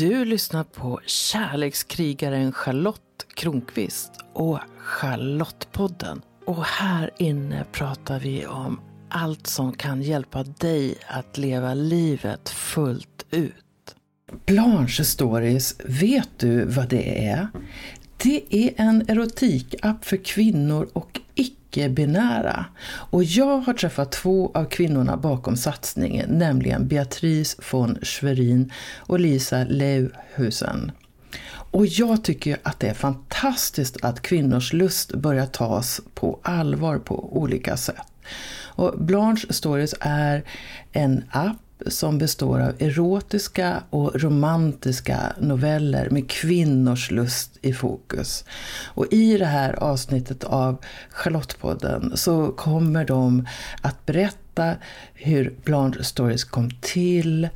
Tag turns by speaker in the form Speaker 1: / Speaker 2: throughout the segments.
Speaker 1: Du lyssnar på kärlekskrigaren Charlotte Kronqvist och Charlottepodden. Och här inne pratar vi om allt som kan hjälpa dig att leva livet fullt ut. Blanche Stories, vet du vad det är? Det är en erotikapp för kvinnor och icke-binära. Och jag har träffat två av kvinnorna bakom satsningen, nämligen Beatrice von Schwerin och Lisa Leuhusen. Och jag tycker att det är fantastiskt att kvinnors lust börjar tas på allvar på olika sätt. Och Blanche Stories är en app som består av erotiska och romantiska noveller med kvinnors lust i fokus. Och i det här avsnittet av Charlottepodden så kommer de att berätta hur Blanche Stories kom till,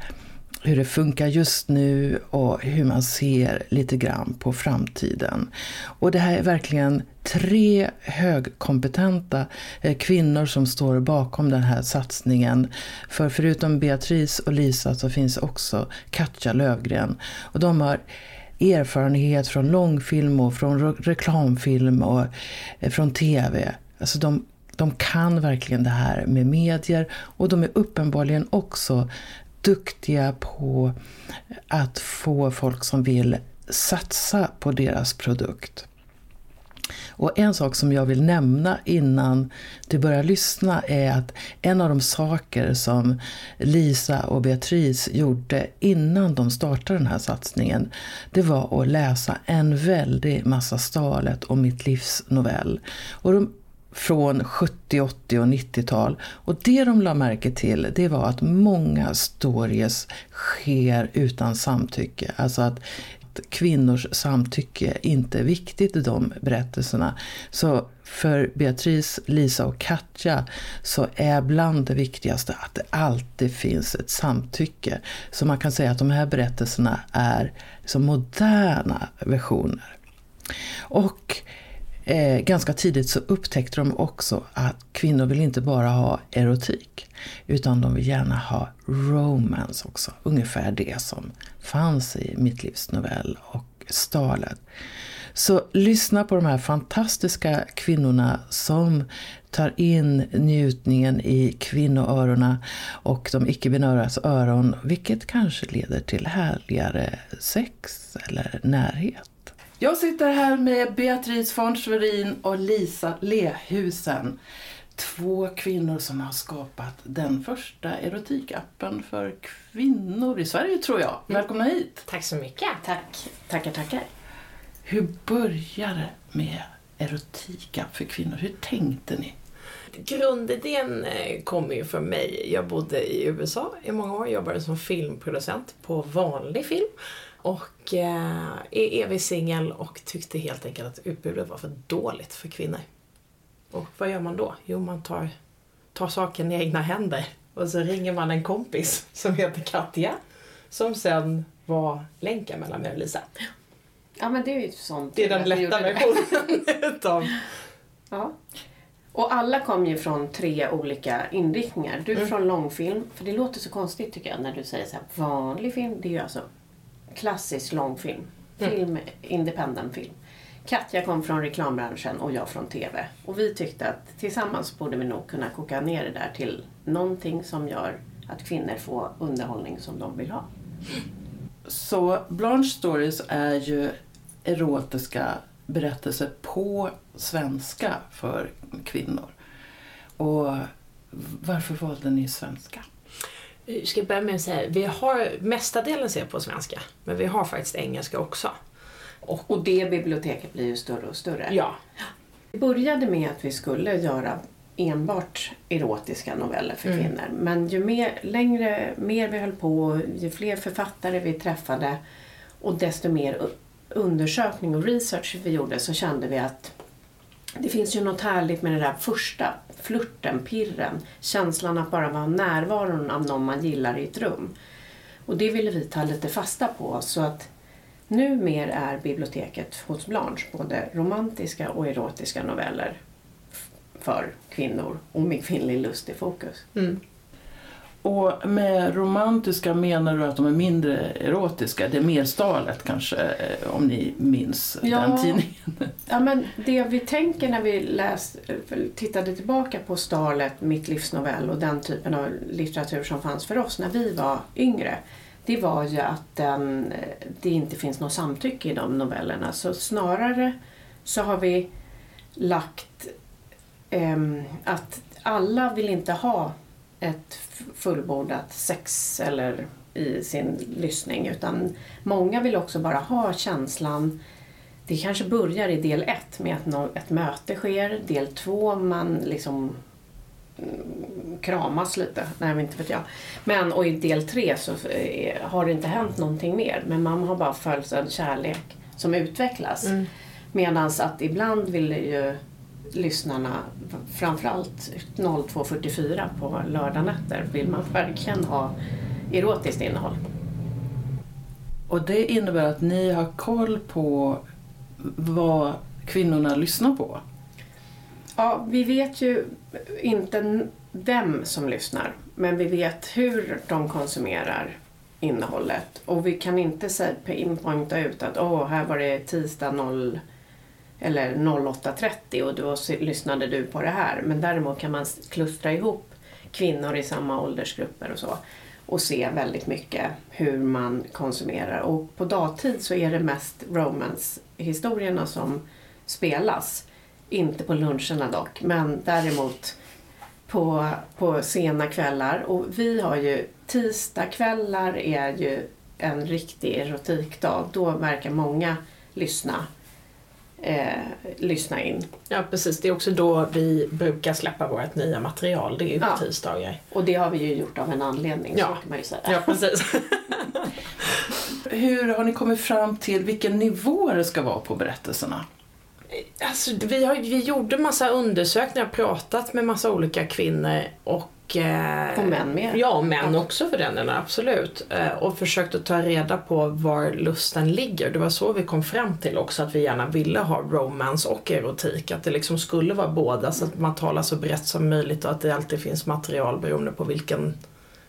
Speaker 1: hur det funkar just nu och hur man ser lite grann på framtiden. Och det här är verkligen tre högkompetenta eh, kvinnor som står bakom den här satsningen. För förutom Beatrice och Lisa så finns också Katja Lövgren. Och de har erfarenhet från långfilm och från reklamfilm och eh, från tv. Alltså de de kan verkligen det här med medier och de är uppenbarligen också duktiga på att få folk som vill satsa på deras produkt. Och en sak som jag vill nämna innan du börjar lyssna är att en av de saker som Lisa och Beatrice gjorde innan de startade den här satsningen, det var att läsa en väldig massa Stalet och Mitt livs novell. Och de från 70, 80 och 90-tal. Och det de la märke till det var att många stories sker utan samtycke. Alltså att kvinnors samtycke inte är viktigt i de berättelserna. Så för Beatrice, Lisa och Katja så är bland det viktigaste att det alltid finns ett samtycke. Så man kan säga att de här berättelserna är liksom moderna versioner. Och Eh, ganska tidigt så upptäckte de också att kvinnor vill inte bara ha erotik utan de vill gärna ha romance också. Ungefär det som fanns i Mitt livs novell och Stalet. Så lyssna på de här fantastiska kvinnorna som tar in njutningen i kvinnoörona och de icke-binäras öron, vilket kanske leder till härligare sex eller närhet. Jag sitter här med Beatrice von Schwerin och Lisa Lehusen. Två kvinnor som har skapat den första erotikappen för kvinnor i Sverige tror jag. Mm. Välkomna hit!
Speaker 2: Tack så mycket!
Speaker 3: Tack! Tackar, tackar!
Speaker 1: Hur började det med erotikapp för kvinnor? Hur tänkte ni?
Speaker 2: Grundidén eh, kommer ju från mig. Jag bodde i USA i många år, jobbade som filmproducent på vanlig film. Och eh, är evig singel och tyckte helt enkelt att utbudet var för dåligt för kvinnor. Och vad gör man då? Jo, man tar, tar saken i egna händer. Och så ringer man en kompis som heter Katja. Som sen var länken mellan mig och Lisa.
Speaker 3: Ja, men det är ju sånt.
Speaker 2: Det är den lätta versionen utav...
Speaker 3: Ja. Och alla kom ju från tre olika inriktningar. Du mm. från långfilm, för det låter så konstigt tycker jag när du säger så här, vanlig film. Det är ju alltså klassisk långfilm. Mm. Film, independent film. Katja kom från reklambranschen och jag från TV. Och vi tyckte att tillsammans borde vi nog kunna koka ner det där till någonting som gör att kvinnor får underhållning som de vill ha.
Speaker 1: Så Blanche Stories är ju erotiska berättelser på svenska för kvinnor. Och varför valde ni svenska?
Speaker 2: Jag ska börja med att säga, vi har mestadels är på svenska, men vi har faktiskt engelska också.
Speaker 3: Och, och det biblioteket blir ju större och större.
Speaker 2: Ja.
Speaker 3: Vi började med att vi skulle göra enbart erotiska noveller för mm. kvinnor. Men ju mer, längre, mer vi höll på, ju fler författare vi träffade och desto mer undersökning och research vi gjorde så kände vi att det finns ju något härligt med det där första flirten, pirren, känslan att bara vara närvaron av någon man gillar i ett rum. Och det ville vi ta lite fasta på så att numer är biblioteket hos Blanche både romantiska och erotiska noveller för kvinnor och med kvinnlig lust i fokus. Mm.
Speaker 1: Och med romantiska menar du att de är mindre erotiska? Det är mer stalet kanske, eh, om ni minns
Speaker 3: Ja.
Speaker 1: den tidningen?
Speaker 3: Ja, men det vi tänker när vi läst, tittade tillbaka på Starlet, Mitt livs novell och den typen av litteratur som fanns för oss när vi var yngre. Det var ju att den, det inte finns något samtycke i de novellerna. Så snarare så har vi lagt ehm, att alla vill inte ha ett fullbordat sex eller i sin lyssning utan många vill också bara ha känslan det kanske börjar i del ett med att ett möte sker. Del två man liksom mm, kramas lite. Nej, men inte vet jag. Men, och i del tre så eh, har det inte hänt någonting mer. Men man har bara följt en kärlek som utvecklas.
Speaker 2: Mm.
Speaker 3: Medan att ibland vill ju lyssnarna, framförallt 02.44 på lördagnätter, vill man verkligen ha erotiskt innehåll.
Speaker 1: Och det innebär att ni har koll på vad kvinnorna lyssnar på?
Speaker 3: Ja, vi vet ju inte vem som lyssnar, men vi vet hur de konsumerar innehållet. Och vi kan inte pinpointa ut att åh, här var det tisdag 0 eller 08.30 och då lyssnade du på det här. Men däremot kan man klustra ihop kvinnor i samma åldersgrupper och så och se väldigt mycket hur man konsumerar. Och på dagtid så är det mest romance-historierna som spelas. Inte på luncherna dock, men däremot på, på sena kvällar. Och vi har ju tisdagkvällar är ju en riktig erotikdag. Då verkar många lyssna, eh, lyssna in.
Speaker 2: Ja precis, det är också då vi brukar släppa vårt nya material. Det är ju på
Speaker 3: Ja.
Speaker 2: tisdagar.
Speaker 3: Och det har vi ju gjort av en anledning,
Speaker 2: Ja.
Speaker 3: så kan man ju säga.
Speaker 2: Ja precis.
Speaker 1: Hur har ni kommit fram till vilken nivå det ska vara på berättelserna?
Speaker 2: Alltså, vi, har, vi gjorde massa undersökningar, pratat med massa olika kvinnor och... Eh,
Speaker 3: Och män med.
Speaker 2: Ja, och män också för den delen, absolut. Eh, och försökt att ta reda på var lusten ligger. Det var så vi kom fram till också att vi gärna ville ha romance och erotik. Att det liksom skulle vara båda så att man talar så brett som möjligt och att det alltid finns material beroende på vilken,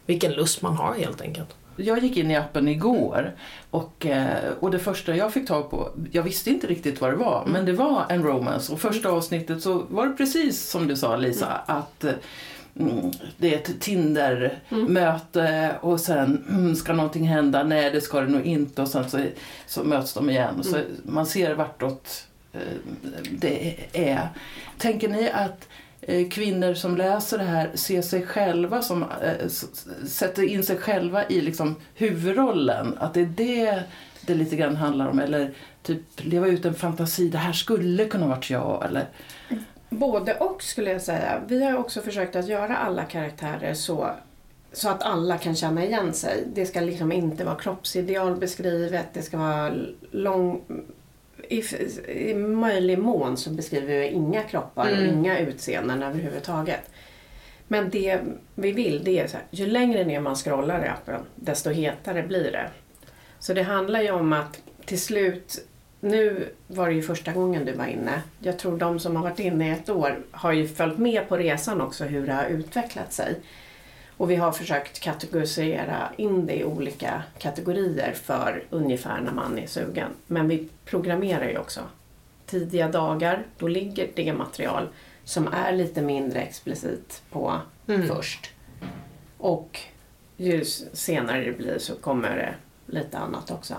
Speaker 2: vilken lust man har helt enkelt.
Speaker 1: Jag gick in i appen igår och, eh, och det första jag fick tag på, jag visste inte riktigt vad det var, men det var en romance och första avsnittet så var det precis som du sa Lisa, att mm, det är ett Tinder-möte och sen mm, ska någonting hända, nej det ska det nog inte och sen så, så möts de igen. Så man ser vartåt eh, det är. Tänker ni att eh, kvinnor som läser det här ser sig själva som, eh, sätter in sig själva i liksom huvudrollen. Att det är det det lite grann handlar om. Eller typ leva ut en fantasi, det här skulle kunna varit jag. Eller,
Speaker 3: Både och skulle jag säga. Vi har också försökt att göra alla karaktärer så, så att alla kan känna igen sig. Det ska liksom inte vara kroppsideal beskrivet, det ska vara lång... I, I möjlig mån så beskriver vi inga kroppar och
Speaker 2: Mm.
Speaker 3: inga utseenden överhuvudtaget. Men det vi vill det är så här, ju längre ner man scrollar i appen desto hetare blir det. Så det handlar ju om att till slut nu var det ju första gången du var inne. Jag tror de som har varit inne i ett år har ju följt med på resan också hur det har utvecklat sig. Och vi har försökt kategorisera in det i olika kategorier för ungefär när man är sugen. Men vi programmerar ju också. Tidiga dagar, då ligger det material som är lite mindre explicit på
Speaker 2: Mm.
Speaker 3: först. Och ju senare det blir så kommer det lite annat också.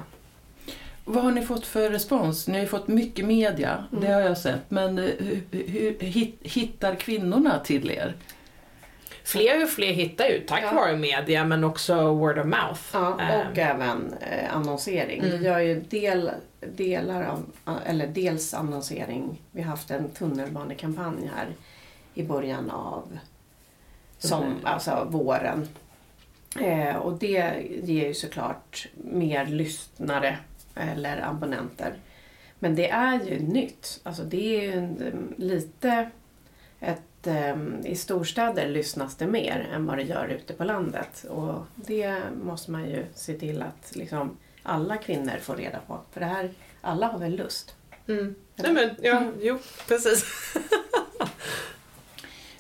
Speaker 1: Vad har ni fått för respons? Ni har ju fått mycket media, det har jag sett. Men eh, hur, hur hit- hittar kvinnorna till er?
Speaker 2: Fler och fler hittar ju tack
Speaker 3: Ja.
Speaker 2: vare media men också word of mouth.
Speaker 3: Ja, och
Speaker 2: Eh,
Speaker 3: även eh, annonsering.
Speaker 2: Mm.
Speaker 3: Vi gör ju del, delar av, eller dels annonsering. Vi har haft en tunnelbanekampanj här i början av som,
Speaker 1: Mm.
Speaker 3: alltså våren. Eh, och det ger ju såklart mer lyssnare eller abonnenter. Men det är ju nytt. Alltså det är ju en, lite ett, eh, I storstäder lyssnas det mer än vad det gör ute på landet. Och det måste man ju se till att liksom alla kvinnor får reda på. För det här, alla har väl lust?
Speaker 2: Mm. Nej men, ja, jo, precis.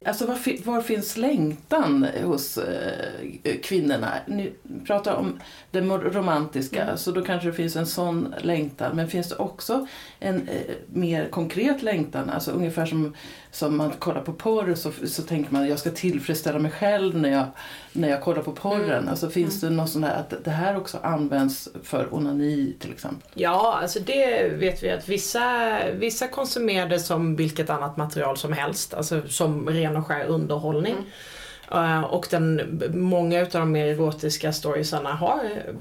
Speaker 1: Alltså var, var finns längtan hos eh, kvinnorna? Ni pratar om det romantiska,
Speaker 2: Mm.
Speaker 1: så då kanske det finns en sån längtan. Men finns det också en eh, mer konkret längtan? Alltså ungefär som, som man kollar på porr så, så tänker man jag ska tillfredsställa mig själv när jag, när jag kollar på porren.
Speaker 2: Mm.
Speaker 1: Alltså finns det något sånt där att det här också används för onani till exempel?
Speaker 2: Ja, alltså det vet vi att vissa, vissa konsumerar det som vilket annat material som helst, alltså som ren och skär underhållning. Eh, och den, många utav de mer erotiska storiesarna har eh,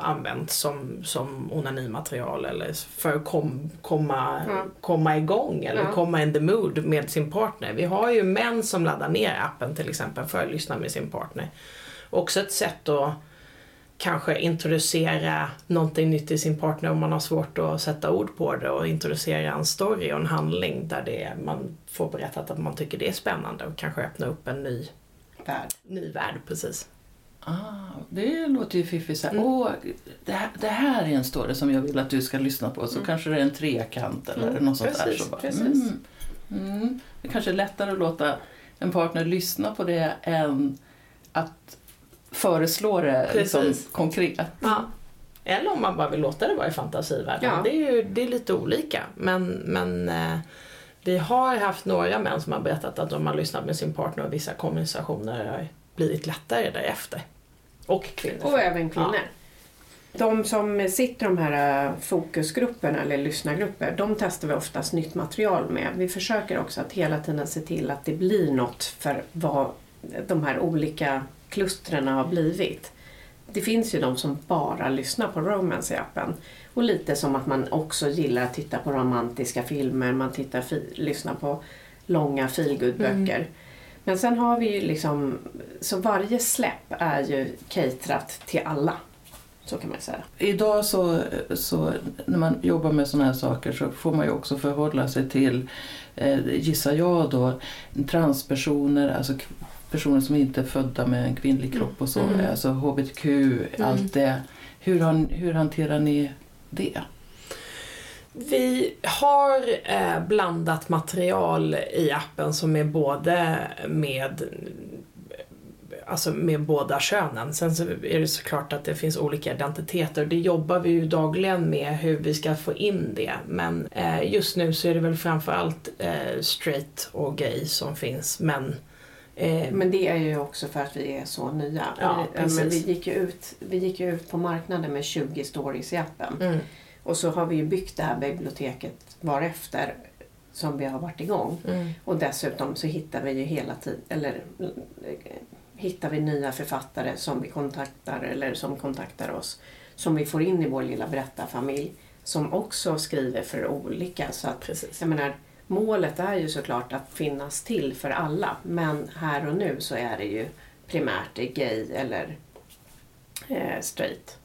Speaker 2: använts som, som onanimaterial eller för att kom, komma,
Speaker 3: Ja.
Speaker 2: komma igång eller
Speaker 3: Ja.
Speaker 2: komma in the mood med sin partner. Vi har ju män som laddar ner appen till exempel för att lyssna med sin partner. Också ett sätt att kanske introducera någonting nytt i sin partner om man har svårt att sätta ord på det och introducera en story och en handling där det är, man får berättat att man tycker det är spännande och kanske öppna upp en ny,
Speaker 3: Värld.
Speaker 2: ny värld precis.
Speaker 1: Ah, det låter ju fiffigt.
Speaker 2: Mm.
Speaker 1: Åh, det, här, det här är en story som jag vill att du ska lyssna på. Så
Speaker 2: Mm.
Speaker 1: kanske det är en trekant eller
Speaker 2: Mm,
Speaker 1: något sånt där.
Speaker 2: precis,
Speaker 1: Så bara,
Speaker 2: precis.
Speaker 1: Mm, mm. Det kanske är lättare att låta en partner lyssna på det än att föreslå det liksom, konkret.
Speaker 2: Ja. Eller om man bara vill låta det vara i fantasivärlden.
Speaker 3: Ja.
Speaker 2: Det, är ju, det är lite olika. Men, men eh, vi har haft några män som har berättat att de har lyssnat med sin partner och vissa konversationer har blivit lättare därefter. Och kvinnor.
Speaker 3: Och även kvinnor. De som sitter i de här eh, fokusgrupperna eller lyssnargrupper, de testar vi oftast nytt material med. Vi försöker också att hela tiden se till att det blir något för vad de här olika klustren har blivit. Det finns ju de som bara lyssnar på romance i appen. Och lite som att man också gillar att titta på romantiska filmer, man tittar, lyssnar på långa feelgood-böcker. Men sen har vi ju liksom, så varje släpp är ju caterat till alla. Så kan man säga.
Speaker 1: Idag så, så när man jobbar med sådana här saker så får man ju också förhålla sig till, eh, gissar jag då, transpersoner, alltså personer som inte är födda med en kvinnlig kropp och så,
Speaker 2: Mm.
Speaker 1: alltså hbtq, allt det. Hur, har, hur hanterar ni det?
Speaker 2: Vi har eh, blandat material i appen som är både med Alltså med båda könen. Sen så är det såklart att det finns olika identiteter. Det jobbar vi ju dagligen med hur vi ska få in det. Men eh, just nu så är det väl framförallt eh, straight och gay som finns. Men, eh,
Speaker 3: Men det är ju också för att vi är så nya.
Speaker 2: Ja,
Speaker 3: vi, men vi, gick ju ut, vi gick ju ut på marknaden med 20 stories i appen.
Speaker 2: mm,
Speaker 3: Och så har vi ju byggt det här biblioteket varefter som vi har varit igång.
Speaker 2: mm,
Speaker 3: Och dessutom så hittar vi ju hela tiden, eller eh, hittar vi nya författare som vi kontaktar eller som kontaktar oss. Som vi får in i vår lilla berättarfamilj. Som också skriver för olika. Så att,
Speaker 2: precis.
Speaker 3: jag menar, målet är ju såklart att finnas till för alla. Men här och nu så är det ju primärt det gay eller eh, straight.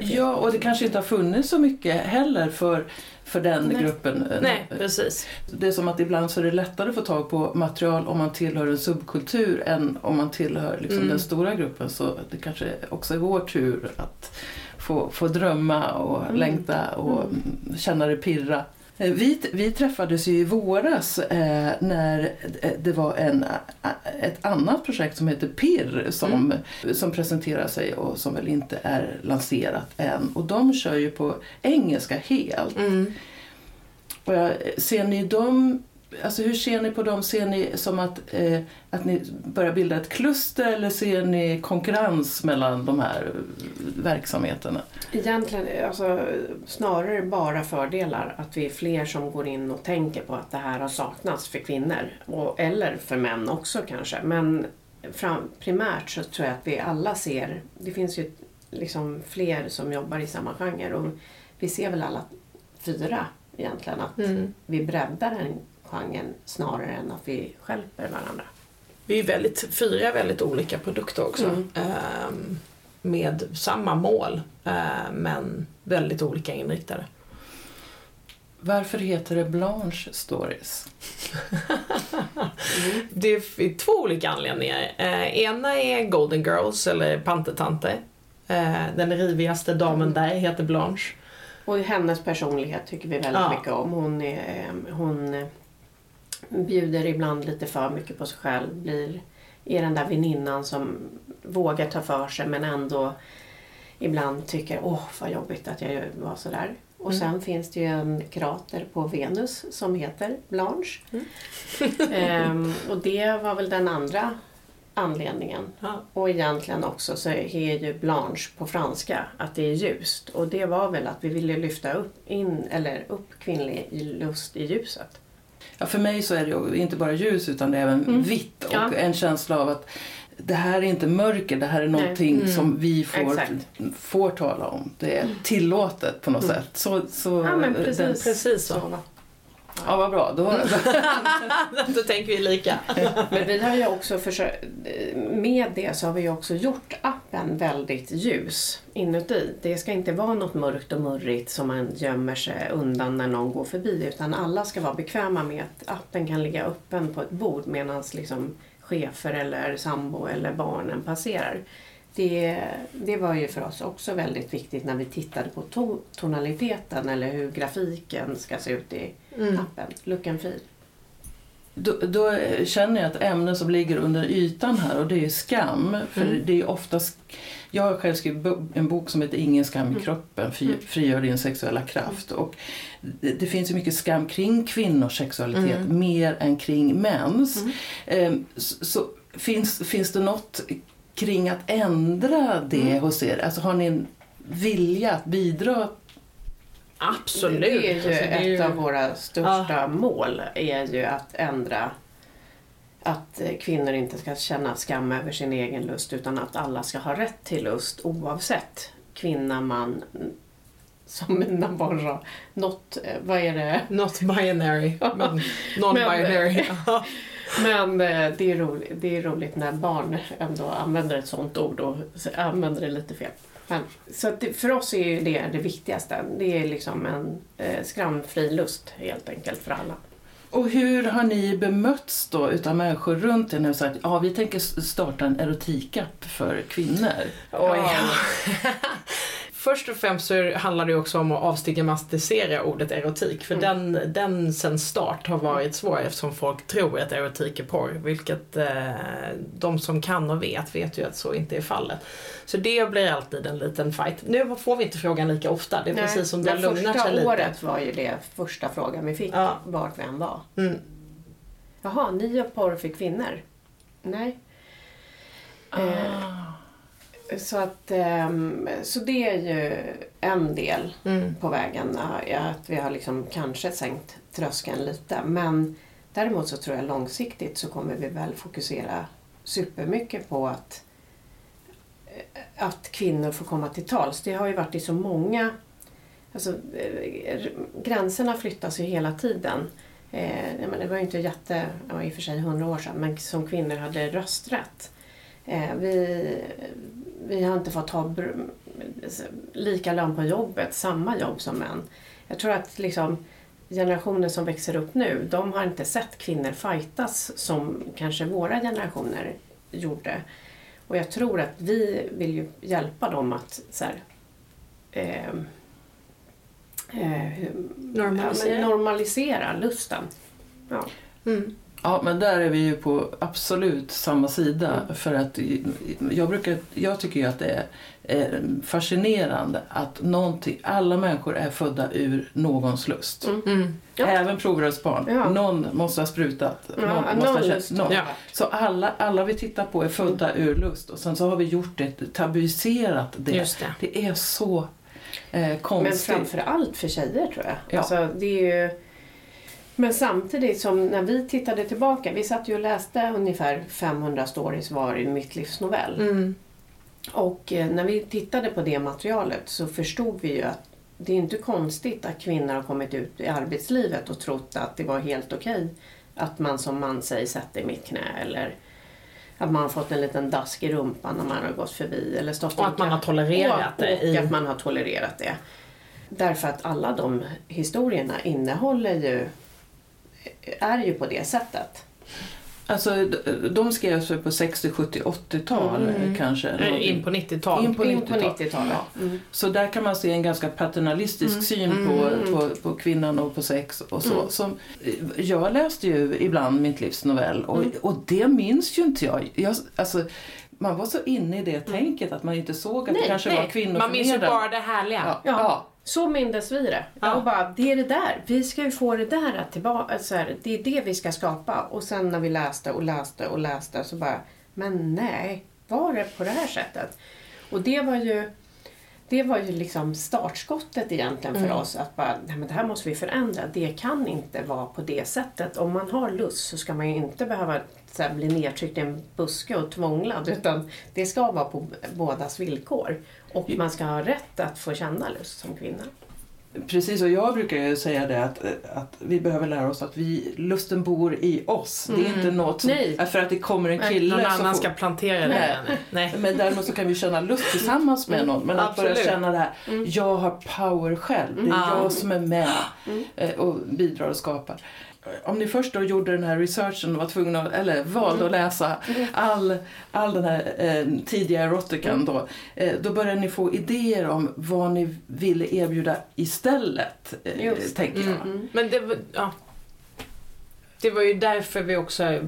Speaker 1: Ja, och det kanske inte har funnits så mycket heller för, för den
Speaker 3: Nej.
Speaker 1: gruppen.
Speaker 2: Nej, precis.
Speaker 1: Det är som att ibland så är det lättare att få tag på material om man tillhör en subkultur än om man tillhör liksom
Speaker 2: Mm.
Speaker 1: den stora gruppen. Så det kanske också är vår tur att få, få drömma och
Speaker 3: Mm.
Speaker 1: längta och mm. känna det pirra. Eh, Vi, vi träffades ju i våras eh, när eh, det var en, eh, ett annat projekt som heter PIR som, som presenterar sig och som väl inte är lanserat än. Och de kör ju på engelska helt.
Speaker 2: Mm.
Speaker 1: Och jag, ser ni dem, alltså hur ser ni på dem? Ser ni som att, eh, att ni börjar bilda ett kluster eller ser ni konkurrens mellan de här eh, verksamheterna?
Speaker 3: Egentligen alltså, snarare bara fördelar att vi är fler som går in och tänker på att det här har saknats för kvinnor. Och, eller för män också kanske. Men fram, primärt så tror jag att vi alla ser, det finns ju liksom fler som jobbar i samma genre och vi ser väl alla fyra egentligen att
Speaker 2: Mm.
Speaker 3: vi breddar den genren snarare än att vi skälper varandra.
Speaker 2: Vi är väldigt, fyra väldigt olika produkter också.
Speaker 3: Mm.
Speaker 2: Ehm, med samma mål, eh, men väldigt olika inriktade.
Speaker 1: Varför heter det Blanche Stories?
Speaker 2: Det är två olika anledningar. Eh, ena är Golden Girls, eller Pantertanter. Eh, den rivigaste damen där heter Blanche.
Speaker 3: Och hennes personlighet tycker vi väldigt
Speaker 2: Ja.
Speaker 3: mycket om. Hon är, hon bjuder ibland lite för mycket på sig själv. Blir, är den där väninnan som vågar ta för sig men ändå ibland tycker åh vad jobbigt att jag var sådär. Och
Speaker 2: Mm.
Speaker 3: sen finns det ju en krater på Venus som heter Blanche. ehm, och det var väl den andra anledningen.
Speaker 2: Ja.
Speaker 3: Och egentligen också så är ju Blanche på franska att det är ljust. Och det var väl att vi ville lyfta upp, in, eller upp kvinnlig lust i ljuset.
Speaker 1: Ja, för mig så är det inte bara ljus utan det är även vitt och
Speaker 3: Mm. Ja.
Speaker 1: en känsla av att det här är inte mörker, det här är någonting
Speaker 2: Mm.
Speaker 1: som vi får,
Speaker 3: Exakt.
Speaker 1: får tala om. Det är tillåtet på något sätt. Så, så,
Speaker 3: Ja, men
Speaker 1: den-
Speaker 3: precis.
Speaker 2: Precis så.
Speaker 1: Ja, vad bra. Då,
Speaker 2: Då tänker vi lika.
Speaker 3: Men vi har ju också försökt, med det så har vi ju också gjort appen väldigt ljus inuti. Det ska inte vara något mörkt och murrigt som man gömmer sig undan när någon går förbi utan alla ska vara bekväma med att appen kan ligga öppen på ett bord medan liksom chefer eller sambo eller barnen passerar. Det, det var ju för oss också väldigt viktigt när vi tittade på to- tonaliteten eller hur grafiken ska se ut i appen. Look and feel.
Speaker 1: då, då känner jag ett ämne som ligger under ytan här och det är skam. För
Speaker 3: Mm.
Speaker 1: det är oftast, jag har själv skrivit en bok som heter Ingen skam
Speaker 3: Mm.
Speaker 1: i kroppen, fri, frigör din sexuella kraft. Och det, det finns ju mycket skam kring kvinnors sexualitet,
Speaker 3: Mm.
Speaker 1: mer än kring mäns. Ehm, så, så finns, finns det något kring att ändra det
Speaker 3: Mm.
Speaker 1: hos er? Alltså har ni en vilja att bidra?
Speaker 2: Absolut.
Speaker 3: Det är ju
Speaker 2: Alltså, det är
Speaker 3: ett
Speaker 2: ju-
Speaker 3: av våra största mål är ju att ändra att eh, kvinnor inte ska känna skam över sin egen lust utan att alla ska ha rätt till lust oavsett kvinna, man, som mina barn sa, något, eh, vad är det?
Speaker 2: Not binary, men non-binary. Ja.
Speaker 3: Men eh, det är, roligt, det är roligt när barn ändå använder ett sånt ord och använder det lite fel. Men, så att det, för oss är ju det det viktigaste. Det är liksom en eh, skamfri lust helt enkelt för alla.
Speaker 1: Och hur har ni bemötts då utav människor runt er nu? Så att, ja, vi tänker starta en erotikapp för kvinnor.
Speaker 2: Oj. Först och främst så handlar det också om att avstigmatisera ordet erotik. För den, den sen start har varit svår eftersom folk tror att erotik är porr. Vilket eh, de som kan och vet, vet ju att så inte är fallet. Så det blir alltid en liten fight. Nu får vi inte frågan lika ofta. Det är precis som det lugnar
Speaker 3: första
Speaker 2: sig lite.
Speaker 3: året var ju det första frågan vi fick,
Speaker 2: Ja.
Speaker 3: vart vi än var.
Speaker 2: Mm.
Speaker 3: Jaha, ni gör porr för kvinnor? Nej.
Speaker 2: Ah.
Speaker 3: Så, att, ehm, så det är ju en del
Speaker 2: Mm.
Speaker 3: på vägen. Att vi har liksom kanske sänkt tröskeln lite. Men däremot så tror jag långsiktigt så kommer vi väl fokusera supermycket på att, eh, att kvinnor får komma till tals. Det har ju varit i så många... Alltså, eh, gränserna flyttas ju hela tiden. Eh, det var ju inte jätte, ja, i och för sig hundra år sedan, men som kvinnor hade rösträtt. Eh, vi, vi har inte fått ha br- lika lön på jobbet, samma jobb som män. Jag tror att liksom, generationer som växer upp nu, de har inte sett kvinnor fightas som kanske våra generationer gjorde. Och jag tror att vi vill ju hjälpa dem att så här, ehm, eh,
Speaker 2: Normalisera.
Speaker 3: Ja, normalisera lusten. Ja.
Speaker 2: Mm.
Speaker 1: Ja, men där är vi ju på absolut samma sida. För att jag, brukar, jag tycker ju att det är eh, fascinerande att någonting, alla människor är födda ur någons lust.
Speaker 2: Mm.
Speaker 3: Ja.
Speaker 1: Även provrörsbarn.
Speaker 3: Ja.
Speaker 1: Någon måste ha sprutat.
Speaker 3: Ja,
Speaker 1: någon
Speaker 3: någon
Speaker 1: måste ha känt,
Speaker 3: lust.
Speaker 1: någon.
Speaker 2: Ja.
Speaker 1: Så alla, alla vi tittar på är födda ur lust. Och sen så har vi gjort det, tabuiserat det.
Speaker 2: Just det.
Speaker 1: Det är så eh,
Speaker 3: Men
Speaker 1: konstigt.
Speaker 3: framför allt för tjejer tror jag.
Speaker 1: Ja.
Speaker 3: Alltså, det är ju... Men samtidigt som när vi tittade tillbaka, vi satt ju och läste ungefär 500 stories var i Mitt livs novell.
Speaker 2: Mm.
Speaker 3: Och eh, när vi tittade på det materialet så förstod vi ju att det är inte konstigt att kvinnor har kommit ut i arbetslivet och trott att det var helt okej att man som man säger sätt dig i mitt knä eller att man har fått en liten dask i rumpan när man har gått förbi. Eller stått
Speaker 2: Och att man har tolererat
Speaker 3: och,
Speaker 2: det
Speaker 3: Och
Speaker 2: i-
Speaker 3: att man har tolererat det. Därför att alla de historierna innehåller ju, är ju på det sättet.
Speaker 1: Alltså, de skrevs väl på 60, 70, 80-tal
Speaker 3: Mm.
Speaker 1: kanske.
Speaker 2: Eh, In på 90-talet.
Speaker 1: In på
Speaker 3: In på
Speaker 1: 90-tal.
Speaker 3: 90-talet. Mm.
Speaker 1: Så där kan man se en ganska paternalistisk syn på, på, på kvinnan och på sex och så. Som, jag läste ju ibland mitt livs novell och, och det minns ju inte jag. jag alltså, man var så inne i det tänket att man inte såg att
Speaker 3: Nej,
Speaker 1: det kanske
Speaker 3: nej.
Speaker 1: var kvinnor
Speaker 2: Man minns ju bara det härliga.
Speaker 1: Ja,
Speaker 3: Ja.
Speaker 1: ja.
Speaker 3: Så mindes vi det.
Speaker 2: Ja.
Speaker 3: Och bara, det är det där. Vi ska ju få det där tillbaka. Så här, det är det vi ska skapa. Och sen när vi läste och läste och läste så bara, men nej, var det på det här sättet? Och det var ju det var ju liksom startskottet egentligen för oss. Att bara, nej men det här måste vi förändra. Det kan inte vara på det sättet. Om man har lust så ska man ju inte behöva här, bli nedtryckt i en buske och tvånglad. Utan det ska vara på bådas villkor. Och man ska ha rätt att få känna lust som kvinna.
Speaker 1: Precis, och jag brukar ju säga det att, att vi behöver lära oss att vi, lusten bor i oss. Det är inte något som,
Speaker 3: Nej.
Speaker 1: för att det kommer en
Speaker 3: Nej,
Speaker 1: kille
Speaker 2: Någon
Speaker 1: så
Speaker 2: annan
Speaker 1: får-
Speaker 2: ska plantera det.
Speaker 1: Nej.
Speaker 2: Nej. Nej.
Speaker 1: Men däremot så kan vi känna lust tillsammans med någon. Men att börja
Speaker 2: Absolut.
Speaker 1: känna det här, jag har power själv. Det är
Speaker 2: Ja.
Speaker 1: jag som är med eh, och bidrar och skapar. Om ni först då gjorde den här researchen och var tvungna, eller valde att läsa all, all den här eh, tidiga erotikan då, eh, då började ni få idéer om vad ni ville erbjuda istället, eh, tänker jag.
Speaker 3: Mm.
Speaker 2: Men det, ja. Det var ju därför vi också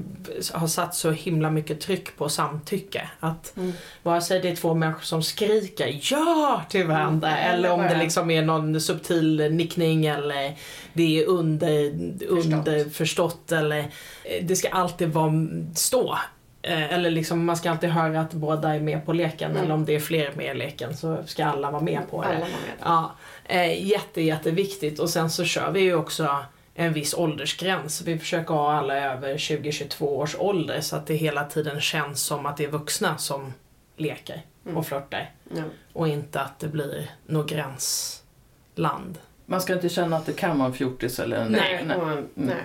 Speaker 2: har satt så himla mycket tryck på samtycke. Att
Speaker 3: Mm.
Speaker 2: vare sig det är två människor som skriker ja till varandra
Speaker 3: Mm,
Speaker 2: eller om det liksom är någon subtil nickning eller det är under, underförstått eller eh, det ska alltid vara stå. Eh, Eller liksom man ska alltid höra att båda är med på leken
Speaker 3: Mm.
Speaker 2: eller om det är fler med i leken så ska alla vara med på det.
Speaker 3: Alla var med.
Speaker 2: Ja, eh, jätte, jätteviktigt. Och sen så kör vi ju också en viss åldersgräns. Vi försöker ha alla över 20-22 års ålder så att det hela tiden känns som att det är vuxna som leker
Speaker 3: Mm.
Speaker 2: och flörtar.
Speaker 3: Ja.
Speaker 2: Och inte att det blir något gränsland.
Speaker 1: Man ska inte känna att det kan vara en fjortis eller en...
Speaker 2: Nej.
Speaker 1: nej.
Speaker 3: Och, nej.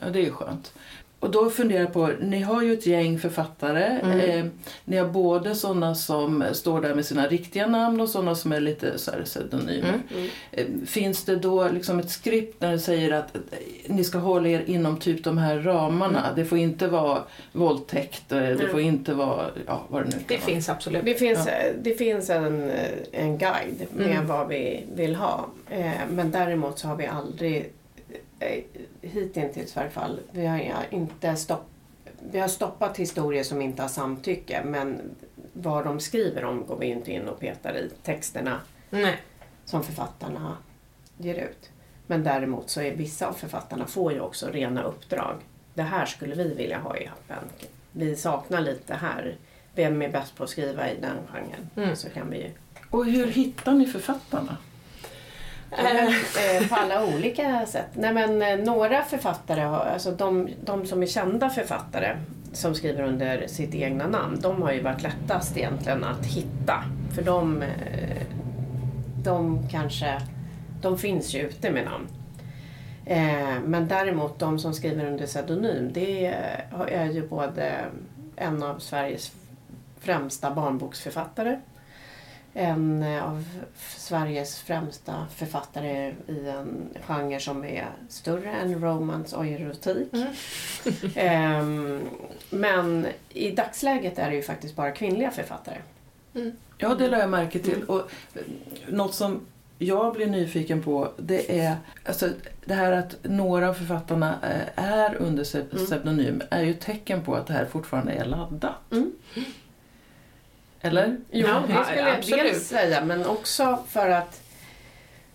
Speaker 1: Ja, det är skönt. Och då funderar jag på, ni har ju ett gäng författare.
Speaker 3: Mm.
Speaker 1: Eh, ni har både sådana som står där med sina riktiga namn och sådana som är lite så här pseudonymer.
Speaker 2: Mm.
Speaker 3: Mm.
Speaker 1: Eh, finns det då liksom ett skript när det säger att eh, ni ska hålla er inom typ de här ramarna? Det får inte vara våldtäkt, eh, det
Speaker 3: Mm.
Speaker 1: får inte vara, ja vad det nu kan
Speaker 2: Det
Speaker 1: vara.
Speaker 2: finns absolut.
Speaker 3: Det finns, det finns en, en guide med
Speaker 2: Mm.
Speaker 3: vad vi vill ha. Eh, Men däremot så har vi aldrig, eh, hittills i varje fall, vi har inte stopp, vi har stoppat historier som inte har samtycke men vad de skriver om går vi inte in och petar i texterna
Speaker 2: Nej.
Speaker 3: som författarna ger ut. Men däremot så är vissa av författarna får ju också rena uppdrag. Det här skulle vi vilja ha i appen. Vi saknar lite här. Vem är bäst på att skriva i den genren?
Speaker 2: Mm.
Speaker 3: Så kan vi ju
Speaker 1: Och hur hittar ni författarna?
Speaker 3: Eh, på alla olika sätt. Nej, men, eh, några författare, har, alltså de, de som är kända författare som skriver under sitt egna namn, de har ju varit lättast egentligen att hitta. För de, eh, de kanske, de finns ju ute med namn. Men däremot de som skriver under pseudonym, det är ju både en av Sveriges främsta barnboksförfattare en av Sveriges främsta författare i en genre som är större än romance och erotik.
Speaker 2: Mm.
Speaker 3: Ehm, men i dagsläget är det ju faktiskt bara kvinnliga författare.
Speaker 1: Ja, det lade jag märke till. Och eh, något som jag blir nyfiken på det är alltså, det här att några av författarna eh, är under
Speaker 3: Mm.
Speaker 1: pseudonym är ju ett tecken på att det här fortfarande är laddat. Eller?
Speaker 3: Jo,
Speaker 2: Ja,
Speaker 3: det skulle jag
Speaker 2: absolut.
Speaker 3: dels säga, men också för att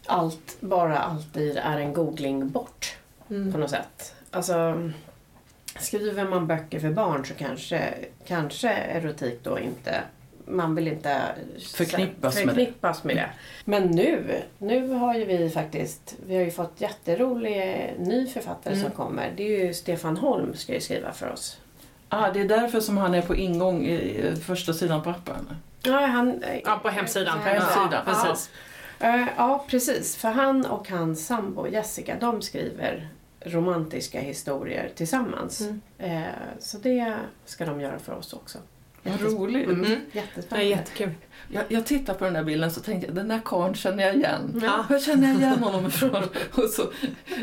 Speaker 3: allt bara alltid är en googling bort på
Speaker 2: Mm.
Speaker 3: något sätt. Alltså, skriver man böcker för barn så kanske, kanske erotik då inte man vill inte
Speaker 1: Förknippas med det.
Speaker 3: förknippas med det. Men nu, nu har ju vi faktiskt, vi har ju fått jätterolig ny författare
Speaker 2: Mm.
Speaker 3: som kommer. Det är ju Stefan Holm ska ju skriva för oss.
Speaker 1: Ah, det är därför som han är på ingång i eh, första sidan på appen.
Speaker 3: Ja, han,
Speaker 2: Ja, på hemsidan.
Speaker 3: På
Speaker 1: hemsidan.
Speaker 2: Ja, precis.
Speaker 3: Eh, Ja, precis. För han och hans sambo Jessica, de skriver romantiska historier tillsammans.
Speaker 2: Mm.
Speaker 3: Eh, Så det ska de göra för oss också.
Speaker 1: Vad roligt.
Speaker 2: Mm. Det är
Speaker 3: Jättespännande.
Speaker 2: jättekul.
Speaker 1: Jag, jag tittar på den där bilden så tänkte jag, den där karln känner jag igen.
Speaker 2: Ja.
Speaker 1: Var känner jag igen honom ifrån? Och så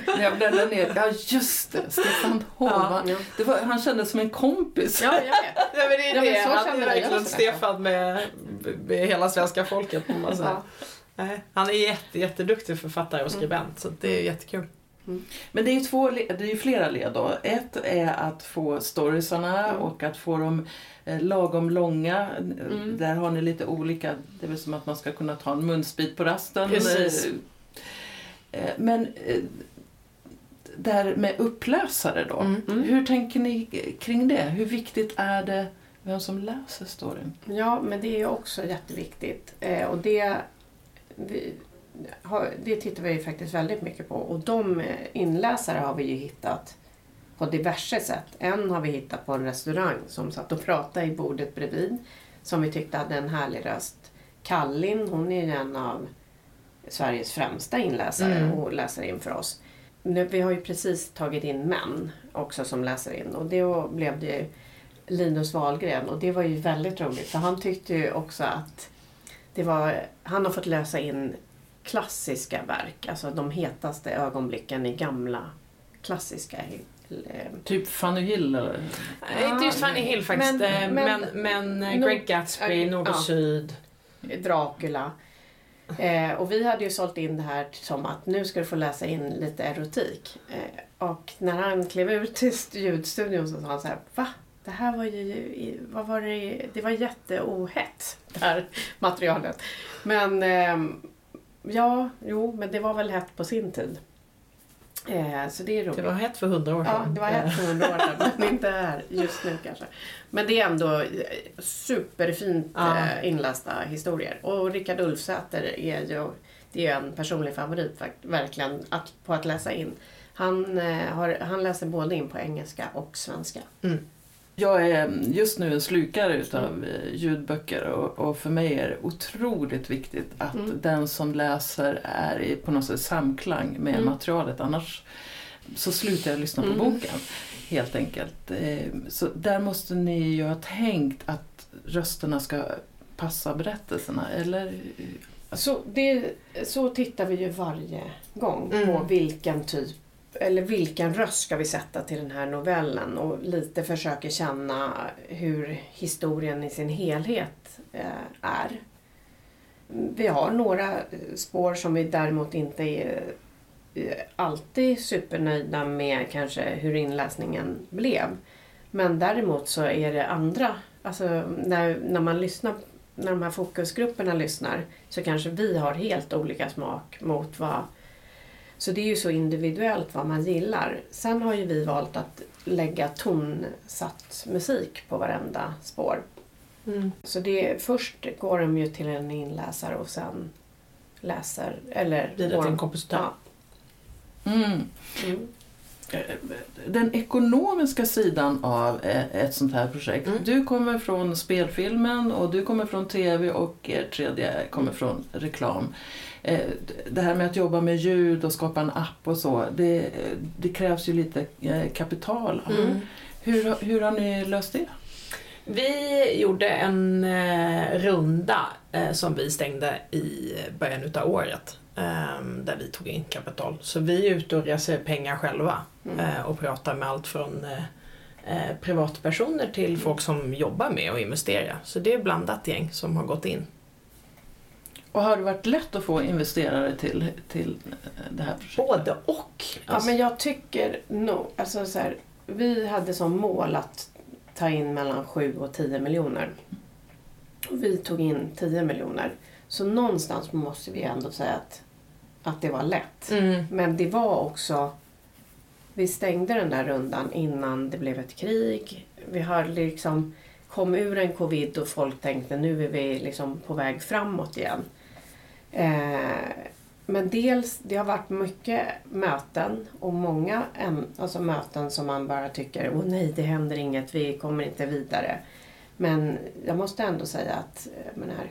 Speaker 1: när jag bläddrar ner, ja just det, Stefan Holm.
Speaker 2: Ja.
Speaker 1: Han- Det var, han kändes som en kompis.
Speaker 3: Ja, vet.
Speaker 2: Ja, men det är
Speaker 3: Ja,
Speaker 2: det.
Speaker 3: så
Speaker 2: Han
Speaker 3: känner
Speaker 2: är
Speaker 3: jag
Speaker 2: verkligen. Stefan med, med hela svenska folket. Säger.
Speaker 3: Ja.
Speaker 2: Nej, Han är jätte, jätteduktig författare och skribent, så det är jättekul.
Speaker 1: Men det är ju två, det är ju flera led då. Ett är att få storiesarna
Speaker 3: Mm.
Speaker 1: och att få dem eh, lagom långa.
Speaker 3: Mm.
Speaker 1: Där har ni lite olika, det är väl som att man ska kunna ta en munsbit på rasten.
Speaker 2: Precis.
Speaker 1: Eh, eh, Men där med uppläsare då.
Speaker 2: Mm.
Speaker 3: Mm.
Speaker 1: Hur tänker ni kring det? Hur viktigt är det vem som läser storyn?
Speaker 3: Ja, men det är också jätteviktigt. Och det, vi, det tittar vi faktiskt väldigt mycket på. Och de eh, inläsare har vi ju hittat på diverse sätt. En har vi hittat på en restaurang som satt och pratade i bordet bredvid. Som vi tyckte hade en härlig röst. Kallin, hon är ju en av Sveriges främsta inläsare
Speaker 2: Mm.
Speaker 3: och läser in för oss. Nu, vi har ju precis tagit in män också som läser in och då blev det ju Linus Wahlgren och det var ju väldigt roligt för han tyckte ju också att det var, han har fått läsa in klassiska verk, alltså de hetaste ögonblicken i gamla klassiska eh,
Speaker 1: Typ Fanny Hill eller?
Speaker 2: Nej, inte just Fanny Hill faktiskt,
Speaker 3: Men-
Speaker 2: men,
Speaker 3: men-
Speaker 2: men, men
Speaker 3: Nord-
Speaker 2: Great Gatsby,
Speaker 3: Ja.
Speaker 2: Nord och Syd.
Speaker 3: Dracula. Eh, och vi hade ju sålt in det här som att nu ska du få läsa in lite erotik. Eh, och när han klev ut till ljudstudion så sa han så här, va? Det här var ju, vad var det, det var jätteohett, det här materialet. Men ehm, ja, jo, men det var väl hett på sin tid. Eh, så det är roligt.
Speaker 2: Det var hett för hundra år
Speaker 3: Ja,
Speaker 2: sedan.
Speaker 3: det var hett för hundra år sedan, men inte här just nu kanske. Men det är ändå eh, superfint
Speaker 2: Ja.
Speaker 3: eh, inlästa historier. Och Rickard Ulfsäter är ju det är en personlig favorit verkligen att, på att läsa in. Han, eh, har, han läser både in på engelska och svenska.
Speaker 1: Jag är just nu en slukare utav eh, ljudböcker och, och för mig är det otroligt viktigt att
Speaker 3: Mm.
Speaker 1: den som läser är i på något sätt samklang med
Speaker 3: Mm.
Speaker 1: materialet. Annars så slutar jag lyssna på
Speaker 3: Mm.
Speaker 1: boken helt enkelt. Eh, Så där måste ni ju ha tänkt att rösterna ska passa berättelserna eller?
Speaker 3: Så, det, så tittar vi ju varje gång på
Speaker 2: Mm.
Speaker 3: vilken typ eller vilken röst ska vi sätta till den här novellen och lite försöker känna hur historien i sin helhet eh, är. Vi har några spår som vi däremot inte är eh, alltid supernöjda med kanske hur inläsningen blev. Men däremot så är det andra, alltså när, när man lyssnar, när de här fokusgrupperna lyssnar så kanske vi har helt olika smak mot vad så det är ju så individuellt vad man gillar. Sen har ju vi valt att lägga tonsatt musik på varenda spår.
Speaker 2: Mm.
Speaker 3: Så det, först går de ju till en inläsare och sen läser, eller...
Speaker 2: Vidare
Speaker 3: går
Speaker 2: till en kompositör.
Speaker 3: Ja.
Speaker 1: Mm.
Speaker 3: Mm.
Speaker 1: Eh, Den ekonomiska sidan av eh, ett sånt här projekt.
Speaker 2: Mm.
Speaker 1: Du kommer från spelfilmen och du kommer från tv och er tredje kommer från reklam. Eh, Det här med att jobba med ljud och skapa en app och så, det, det krävs ju lite eh, kapital.
Speaker 2: Mm.
Speaker 1: Hur, hur har ni löst det?
Speaker 2: Vi gjorde en eh, runda eh, som vi stängde i början utav året. Eh, där vi tog in kapital. Så vi är ute och reser pengar själva.
Speaker 3: Mm.
Speaker 2: Eh, och pratar med allt från eh, eh, privatpersoner till folk som jobbar med att investera. Så det är blandat gäng som har gått in.
Speaker 1: Och har det varit lätt att få investerare till, till eh, det här projektet?
Speaker 2: Både och.
Speaker 3: Ja, men jag tycker nog, alltså så här, vi hade som mål att ta in mellan 7 och 10 miljoner. Och vi tog in 10 miljoner. Så någonstans måste vi ändå säga att, att det var lätt.
Speaker 2: Mm.
Speaker 3: Men det var också... Vi stängde den där rundan innan det blev ett krig. Vi har liksom kom ur en covid och folk tänkte nu är vi liksom på väg framåt igen. Eh, men dels, det har varit mycket möten och många alltså möten som man bara tycker åh nej, det händer inget, vi kommer inte vidare. Men jag måste ändå säga att jag menar,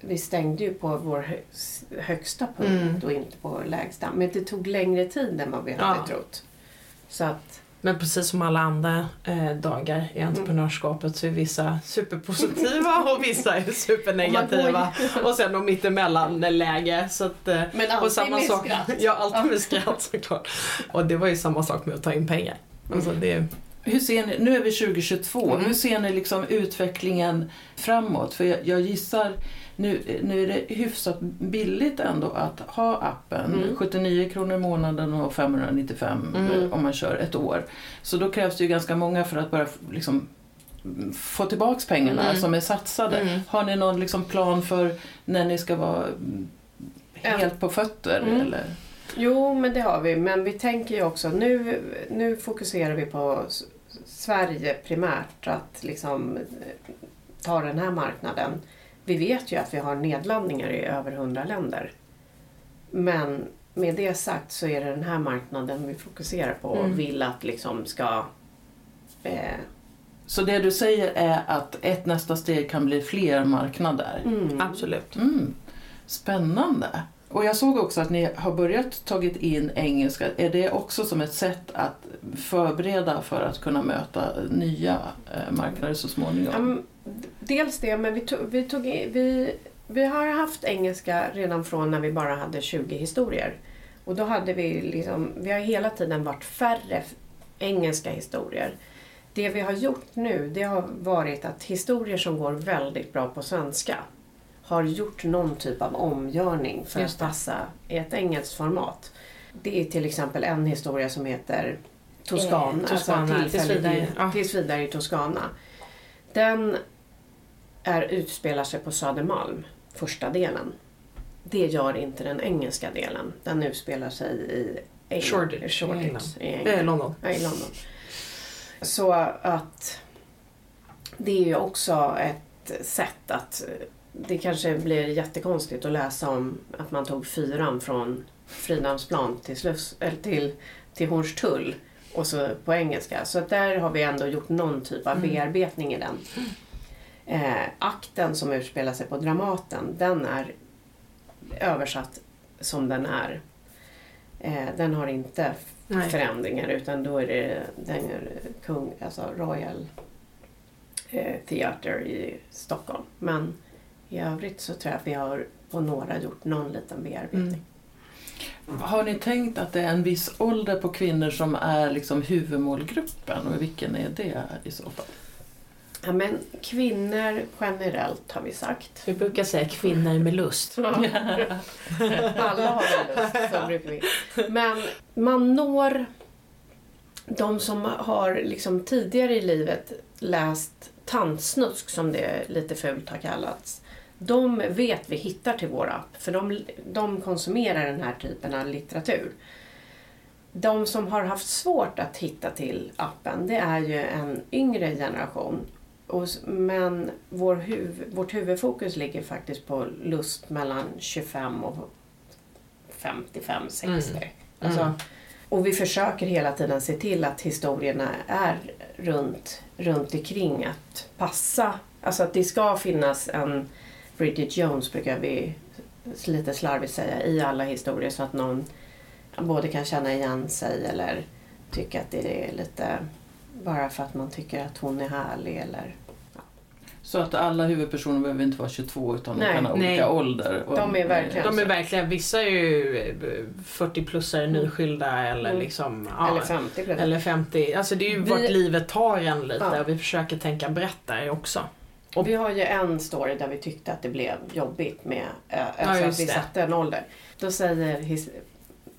Speaker 3: vi stängde ju på vår hö- högsta punkt
Speaker 2: Mm.
Speaker 3: och inte på lägsta. Men det tog längre tid än vad vi hade
Speaker 2: Ja.
Speaker 3: trott. Så att
Speaker 2: Men precis som alla andra eh, dagar i entreprenörskapet så är vissa superpositiva och vissa är supernegativa. Och sen de mittemellan läge. Så att, eh,
Speaker 3: Men alltid
Speaker 2: och samma
Speaker 3: med
Speaker 2: sak,
Speaker 3: skratt.
Speaker 2: Ja, alltid med skratt såklart. Och det var ju samma sak med att ta in pengar. Alltså det,
Speaker 1: Hur ser ni, nu är vi 2022,
Speaker 2: Mm.
Speaker 1: hur ser ni liksom utvecklingen framåt? För jag, jag gissar, nu, nu är det hyfsat billigt ändå att ha appen.
Speaker 2: Mm.
Speaker 1: 79 kronor i månaden och 595
Speaker 2: Mm.
Speaker 1: om man kör ett år. Så då krävs det ju ganska många för att bara liksom, få tillbaks pengarna
Speaker 2: Mm.
Speaker 1: som är satsade.
Speaker 2: Mm.
Speaker 1: Har ni någon liksom plan för när ni ska vara helt på fötter?
Speaker 3: Mm.
Speaker 1: Eller?
Speaker 3: Jo, men det har vi. Men vi tänker ju också, nu, nu fokuserar vi på Sverige primärt. Att liksom ta den här marknaden. Vi vet ju att vi har nedladdningar i över 100 länder. Men med det sagt så är det den här marknaden vi fokuserar på och
Speaker 2: Mm.
Speaker 3: vill att liksom ska... Eh,
Speaker 1: Så det du säger är att ett nästa steg kan bli fler marknader?
Speaker 3: mm.
Speaker 2: absolut.
Speaker 1: Mm, spännande. Och jag såg också att ni har börjat tagit in engelska. Är det också som ett sätt att förbereda för att kunna möta nya eh, marknader så småningom?
Speaker 3: Dels det, men vi tog, vi, tog vi, vi har haft engelska redan från när vi bara hade 20 historier. Och då hade vi liksom, vi har hela tiden varit färre engelska historier. Det vi har gjort nu, det har varit att historier som går väldigt bra på svenska har gjort någon typ av omgörning för att passa i ett engelskt format. Det är till exempel en historia som heter Toscana,
Speaker 2: Eh, Toscana,
Speaker 3: alltså
Speaker 2: tills
Speaker 3: tillfällig
Speaker 2: vidare,
Speaker 3: i-
Speaker 2: ja.
Speaker 3: tills vidare i Toscana. Den är, utspelar sig på Södermalm, första delen. Det gör inte den engelska delen. Den utspelar sig i Eng-
Speaker 2: Shoreditch, i
Speaker 3: Shoreditch
Speaker 2: England.
Speaker 3: i England.
Speaker 2: Är London.
Speaker 3: Ja, i London. Så att det är ju också ett sätt att det kanske blir jättekonstigt att läsa om att man tog fyran från Fridhemsplan till, Sluss, till, till Hornstull och så på engelska. Så där har vi ändå gjort någon typ av
Speaker 2: Mm.
Speaker 3: bearbetning i den. Eh, akten som utspelar sig på Dramaten, den är översatt som den är. Eh, den har inte
Speaker 2: Nej.
Speaker 3: förändringar utan då är det den är kung, alltså Royal eh, Theatre i Stockholm. Men i övrigt så tror jag att vi har på några gjort någon liten bearbetning.
Speaker 2: Mm.
Speaker 1: Har ni tänkt att det är en viss ålder på kvinnor som är liksom huvudmålgruppen och vilken är det i så fall?
Speaker 3: Ja, men kvinnor generellt har vi sagt.
Speaker 2: Vi brukar säga kvinnor med lust.
Speaker 3: Alla har väl lust, så brukar vi. Men man når de som har liksom tidigare i livet läst tantsnusk, som det lite fult har kallats. De vet vi hittar till vår app, för de, de konsumerar den här typen av litteratur. De som har haft svårt att hitta till appen, det är ju en yngre generation. Och, men vår huv, vårt huvudfokus ligger faktiskt på lust mellan 25 och 55-60.
Speaker 2: Mm.
Speaker 3: Alltså,
Speaker 2: Mm.
Speaker 3: och vi försöker hela tiden se till att historierna är runt, runt omkring att passa. Alltså att det ska finnas en Bridget Jones brukar vi lite slarvigt säga i alla historier så att någon både kan känna igen sig eller tycka att det är lite bara för att man tycker att hon är härlig eller
Speaker 1: Så att alla huvudpersoner behöver inte vara 22 utan de
Speaker 3: Nej,
Speaker 1: kan ha
Speaker 2: nej.
Speaker 1: olika ålder. Och,
Speaker 3: De är verkligen-
Speaker 2: De är verkligen, vissa är ju 40-plussare nyskilda eller
Speaker 3: Mm.
Speaker 2: liksom... Ja,
Speaker 3: eller 50 blir det.
Speaker 2: eller 50. Alltså det är ju
Speaker 3: Vi-
Speaker 2: vart livet tar en lite
Speaker 3: Ja.
Speaker 2: och vi försöker tänka brett där också.
Speaker 3: Och vi har ju en story där vi tyckte att det blev jobbigt med äh,
Speaker 2: Ja,
Speaker 3: alltså att vi satte en ålder. Då säger his,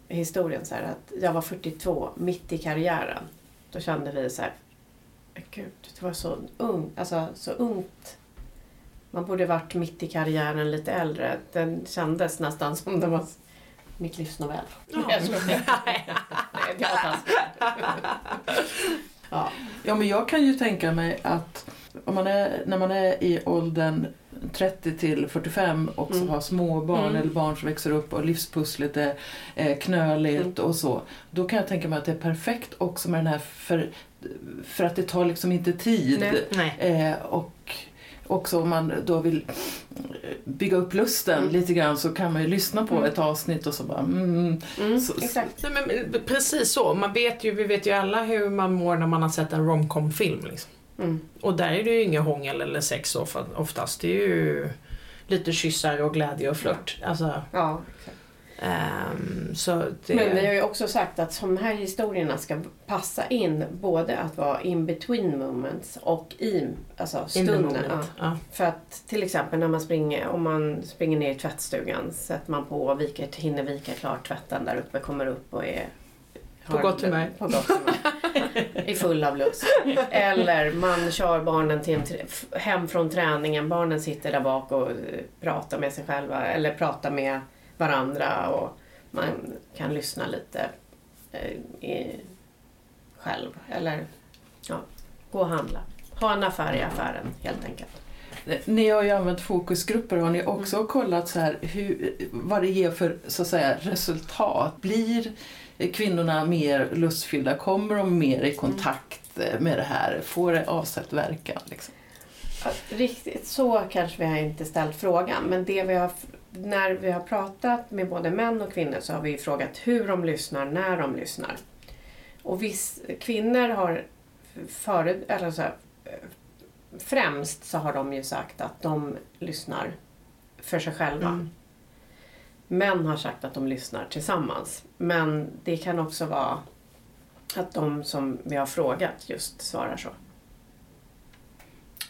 Speaker 3: historien så att jag var 42, mitt i karriären. Då kände vi så här, gud, det var så ung, alltså så ungt. Man borde varit mitt i karriären lite äldre. Den kändes nästan som det var mitt livs novell.
Speaker 2: Ja.
Speaker 3: Jag skojar. Nej, det var taskigt. ja.
Speaker 1: Ja, men jag kan ju tänka mig att om man är, när man är i åldern 30 till 45 och
Speaker 3: Mm.
Speaker 1: har små barn
Speaker 3: Mm.
Speaker 1: eller barn som växer upp och livspusslet är eh, knöligt
Speaker 3: Mm.
Speaker 1: och så. Då kan jag tänka mig att det är perfekt också med den här för, för att det tar liksom inte tid.
Speaker 3: Nej.
Speaker 2: Nej.
Speaker 1: Eh, och, också om man då vill bygga upp lusten
Speaker 3: Mm.
Speaker 1: lite grann så kan man ju lyssna på
Speaker 3: Mm.
Speaker 1: ett avsnitt och så bara mm,
Speaker 3: Mm,
Speaker 1: Så-
Speaker 3: exakt.
Speaker 2: Nej, men precis så. Man vet ju, vi vet ju alla hur man mår när man har sett en romcom-film. Liksom.
Speaker 3: Mm.
Speaker 2: Och där är det ju inget hångel eller sex of- oftast. Det är ju lite kyssar och glädje och flört. Alltså,
Speaker 3: Ja, exakt.
Speaker 2: så det...
Speaker 3: Men vi har ju också sagt att de här historierna ska passa in både att vara in between moments och i alltså stunden. Ja. För att till exempel när man springer, om man springer ner i tvättstugan sätter man på och viker, hinner vika klart tvätten där uppe, kommer upp och är
Speaker 2: På gott humör.
Speaker 3: På gott humör. är full av lust. Eller man kör barnen till en, hem från träningen, barnen sitter där bak och eh, pratar med sig själva eller pratar med varandra och man kan lyssna lite eh, i, själv. Eller ja, gå och handla. Ha en affär i affären helt enkelt.
Speaker 1: Ni har ju använt fokusgrupper. Har ni också
Speaker 3: Mm.
Speaker 1: kollat så här hur, vad det ger för så att säga, resultat? Blir kvinnorna mer lustfyllda? Kommer de mer i kontakt med det här? Får det avsett verkan? Liksom?
Speaker 3: Riktigt så kanske vi har inte ställt frågan men det vi har, när vi har pratat med både män och kvinnor så har vi frågat hur de lyssnar, när de lyssnar. Och viss, kvinnor har före, eller så här, eh, främst så har de ju sagt att de lyssnar för sig själva.
Speaker 2: Mm.
Speaker 3: Män har sagt att de lyssnar tillsammans. Men det kan också vara att de som vi har frågat just svarar så.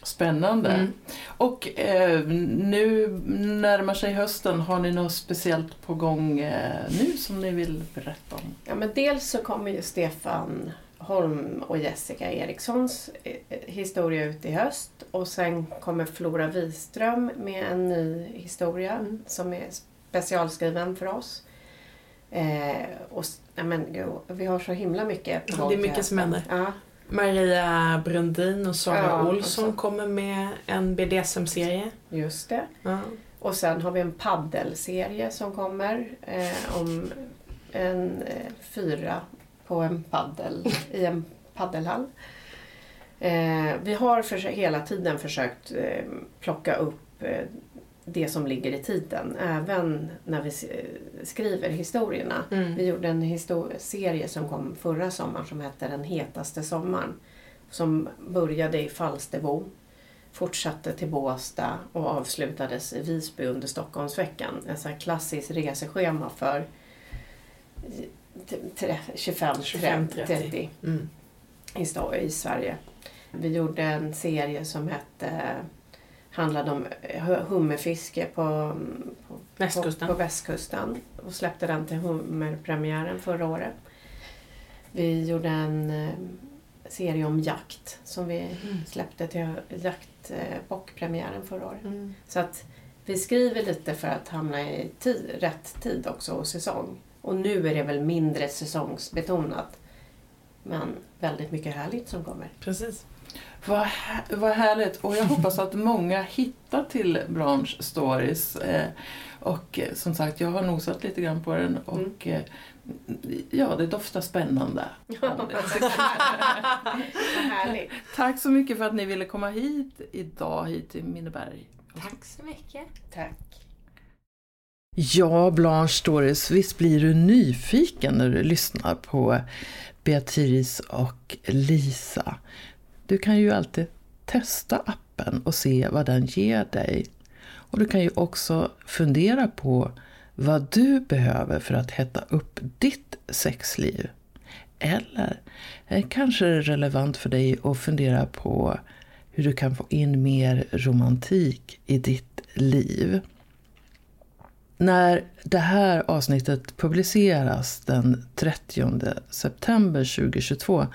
Speaker 1: Spännande.
Speaker 2: Mm.
Speaker 1: Och eh, nu närmar sig hösten. Har ni något speciellt på gång eh, nu som ni vill berätta om?
Speaker 3: Ja, men dels så kommer ju Stefan Holm och Jessica Erikssons eh, historia ut i höst och sen kommer Flora Wiström med en ny historia
Speaker 2: Mm.
Speaker 3: som är specialskriven för oss. Eh, och, ja, men, gud, vi har så himla mycket på
Speaker 2: Det är mycket som händer.
Speaker 3: Ja,
Speaker 2: Maria Brundin och Sara
Speaker 3: Ja,
Speaker 2: Olsson
Speaker 3: också.
Speaker 2: kommer med en BDSM-serie.
Speaker 3: just det.
Speaker 2: Ja.
Speaker 3: Och sen har vi en paddelserie som kommer eh, om en eh, fyra på en paddel i en paddelhall. Eh, vi har hela tiden försökt eh, plocka upp eh, det som ligger i tiden, även när vi skriver historierna.
Speaker 2: Mm.
Speaker 3: Vi gjorde en serie som kom förra sommaren som hette Den hetaste sommaren. Som började i Falsterbo, fortsatte till Båstad och avslutades i Visby under Stockholmsveckan. En sån här klassisk reseschema för 25-30
Speaker 2: 25-30. Mm.
Speaker 3: i Sverige. Vi gjorde en serie som hette handlade om hu- hummerfiske på, på,
Speaker 2: Västkusten.
Speaker 3: på, på västkusten och släppte den till hummerpremiären förra året. Vi gjorde en eh, serie om jakt som vi släppte till jaktbockpremiären förra året.
Speaker 2: Mm.
Speaker 3: Så att vi skriver lite för att hamna i tid, rätt tid också och säsong. Och nu är det väl mindre säsongsbetonat. Men väldigt mycket härligt som kommer.
Speaker 2: Precis.
Speaker 1: Vad, hä- vad härligt och jag hoppas att många hittar till Branch Stories. Eh, och eh, som sagt, jag har nosat lite grann på den och eh, ja, det doftar spännande.
Speaker 3: Härligt.
Speaker 1: Tack så mycket för att ni ville komma hit idag, hit till Minneberg.
Speaker 2: Tack så mycket.
Speaker 3: Tack.
Speaker 1: Ja, Blanche Stories, visst blir du nyfiken när du lyssnar på Beatrice och Lisa. Du kan ju alltid testa appen och se vad den ger dig. Och du kan ju också fundera på vad du behöver för att hetta upp ditt sexliv. Eller eh, kanske är det relevant för dig att fundera på hur du kan få in mer romantik i ditt liv. När det här avsnittet publiceras den 30 september 2022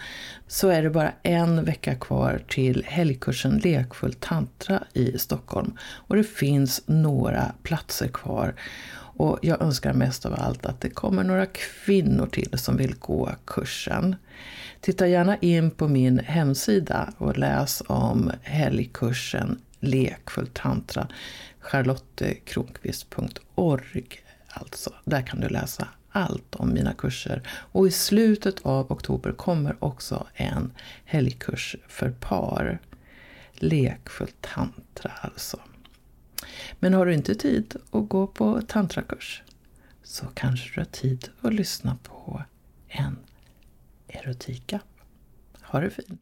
Speaker 1: så är det bara en vecka kvar till helgkursen Lekfull tantra i Stockholm. Och det finns några platser kvar. Och jag önskar mest av allt att det kommer några kvinnor till som vill gå kursen. Titta gärna in på min hemsida och läs om helgkursen Lekfull tantra charlottekronqvist.org alltså. Där kan du läsa allt om mina kurser. Och i slutet av oktober kommer också en helgkurs för par. Lekfull tantra alltså. Men har du inte tid att gå på tantrakurs så kanske du har tid att lyssna på en erotika. Ha det fint!